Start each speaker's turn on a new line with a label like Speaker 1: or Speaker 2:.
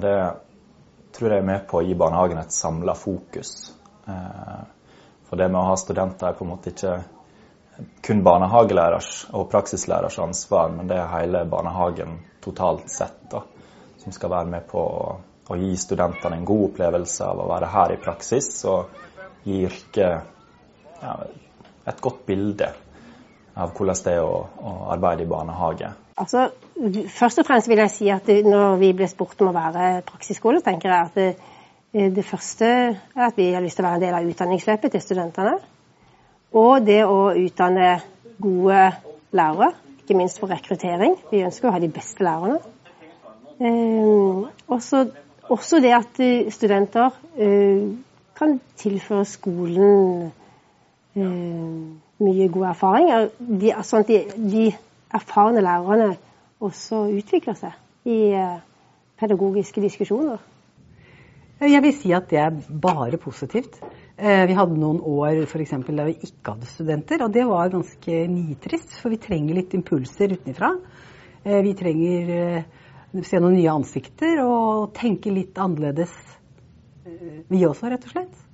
Speaker 1: Det tror jeg er med på å gi barnehagen et samla fokus. Eh, for det med å ha studenter er på en måte ikke kun barnehagelærers og praksislærers ansvar, men det er hele barnehagen totalt sett da, som skal være med på å, å gi studentene en god opplevelse av å være her i praksis, og gi yrket ja, et godt bilde av hvordan det er å, å arbeide i barnehage.
Speaker 2: Altså, først og fremst vil jeg si at når vi ble spurt om å være praksisskole, tenker jeg at det, det, første er at vi har lyst til å være en del av utdanningsløpet til studentene. Og det å utdanne gode lærere, ikke minst for rekruttering. Vi ønsker å ha de beste lærerne. Eh, også, også, det at studenter eh, kan tilføre skolen eh, mye god erfaring. De, sånn at de, de erfarne lærerne også utvikler seg i eh, pedagogiske diskusjoner.
Speaker 3: Jeg vil si at det er bare positivt. Eh, vi hadde noen år for eksempel, da vi ikke hadde studenter, og det var ganske nitrist. For vi trenger litt impulser utenfra. Eh, vi trenger å se noen nye ansikter og tenke litt annerledes, vi også, rett og slett.